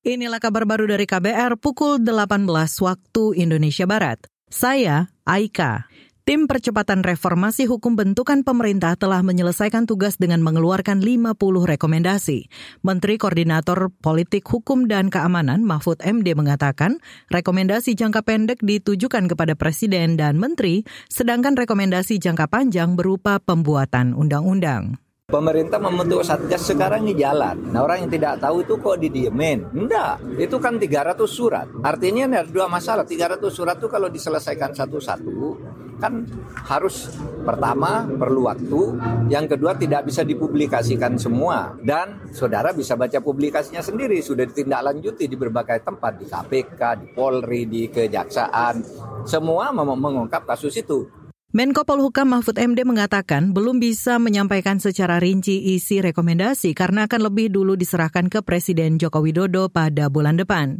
Inilah kabar baru dari KBR pukul 18 waktu Indonesia Barat. Saya Aika. Tim Percepatan Reformasi Hukum Bentukan Pemerintah telah menyelesaikan tugas dengan mengeluarkan 50 rekomendasi. Menteri Koordinator Politik Hukum dan Keamanan Mahfud MD mengatakan, rekomendasi jangka pendek ditujukan kepada Presiden dan Menteri, sedangkan rekomendasi jangka panjang berupa pembuatan undang-undang. Pemerintah membentuk satgas sekarang ini jalan. Nah orang yang tidak tahu itu kok didiemin? Enggak, itu kan 300 surat. Artinya ada dua masalah. 300 surat itu kalau diselesaikan satu-satu, kan harus pertama perlu waktu, yang kedua tidak bisa dipublikasikan semua. Dan saudara bisa baca publikasinya sendiri, sudah ditindaklanjuti di berbagai tempat, di KPK, di Polri, di Kejaksaan. Semua mengungkap kasus itu. Menko Polhukam Mahfud MD mengatakan belum bisa menyampaikan secara rinci isi rekomendasi karena akan lebih dulu diserahkan ke Presiden Joko Widodo pada bulan depan.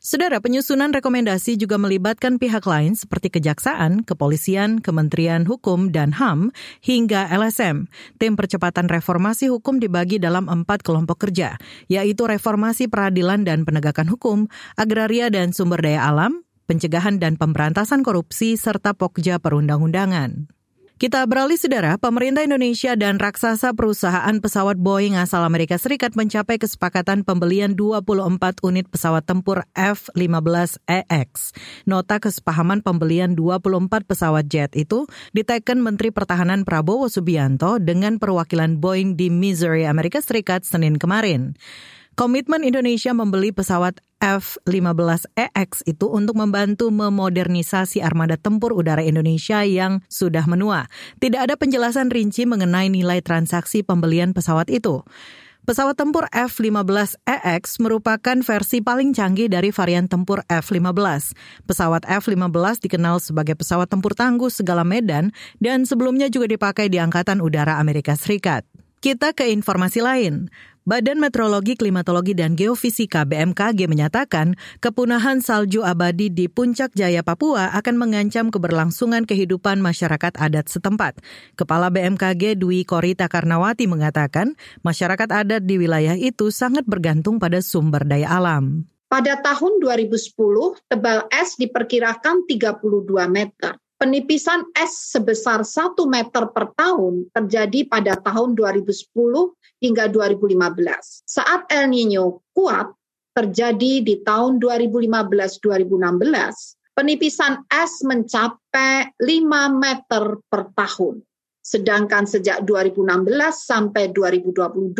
Saudara, penyusunan rekomendasi juga melibatkan pihak lain seperti Kejaksaan, Kepolisian, Kementerian Hukum, dan HAM, hingga LSM. Tim Percepatan Reformasi Hukum dibagi dalam empat kelompok kerja, yaitu reformasi peradilan dan penegakan hukum, agraria dan sumber daya alam, pencegahan dan pemberantasan korupsi, serta pokja perundang-undangan. Kita beralih saudara, pemerintah Indonesia dan raksasa perusahaan pesawat Boeing asal Amerika Serikat mencapai kesepakatan pembelian 24 unit pesawat tempur F-15EX. Nota kesepahaman pembelian 24 pesawat jet itu diteken Menteri Pertahanan Prabowo Subianto dengan perwakilan Boeing di Missouri, Amerika Serikat Senin kemarin. Komitmen Indonesia membeli pesawat F-15EX itu untuk membantu memodernisasi armada tempur udara Indonesia yang sudah menua. Tidak ada penjelasan rinci mengenai nilai transaksi pembelian pesawat itu. Pesawat tempur F-15EX merupakan versi paling canggih dari varian tempur F-15. Pesawat F-15 dikenal sebagai pesawat tempur tangguh segala medan dan sebelumnya juga dipakai di Angkatan Udara Amerika Serikat. Kita ke informasi lain. Badan Meteorologi, Klimatologi, dan Geofisika BMKG menyatakan kepunahan salju abadi di Puncak Jaya, Papua akan mengancam keberlangsungan kehidupan masyarakat adat setempat. Kepala BMKG Dwi Korita Karnawati mengatakan masyarakat adat di wilayah itu sangat bergantung pada sumber daya alam. Pada tahun 2010, tebal es diperkirakan 32 meter. Penipisan es sebesar 1 meter per tahun terjadi pada tahun 2010 hingga 2015. Saat El Nino kuat terjadi di tahun 2015-2016, penipisan es mencapai 5 meter per tahun. Sedangkan sejak 2016 sampai 2022,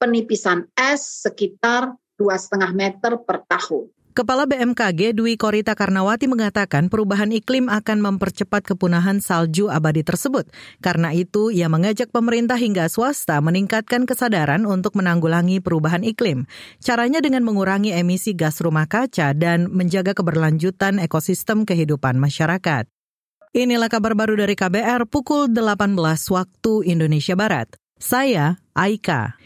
penipisan es sekitar 2,5 meter per tahun. Kepala BMKG Dwi Korita Karnawati mengatakan perubahan iklim akan mempercepat kepunahan salju abadi tersebut. Karena itu, ia mengajak pemerintah hingga swasta meningkatkan kesadaran untuk menanggulangi perubahan iklim. Caranya dengan mengurangi emisi gas rumah kaca dan menjaga keberlanjutan ekosistem kehidupan masyarakat. Inilah kabar baru dari KBR pukul 18 waktu Indonesia Barat. Saya Aika.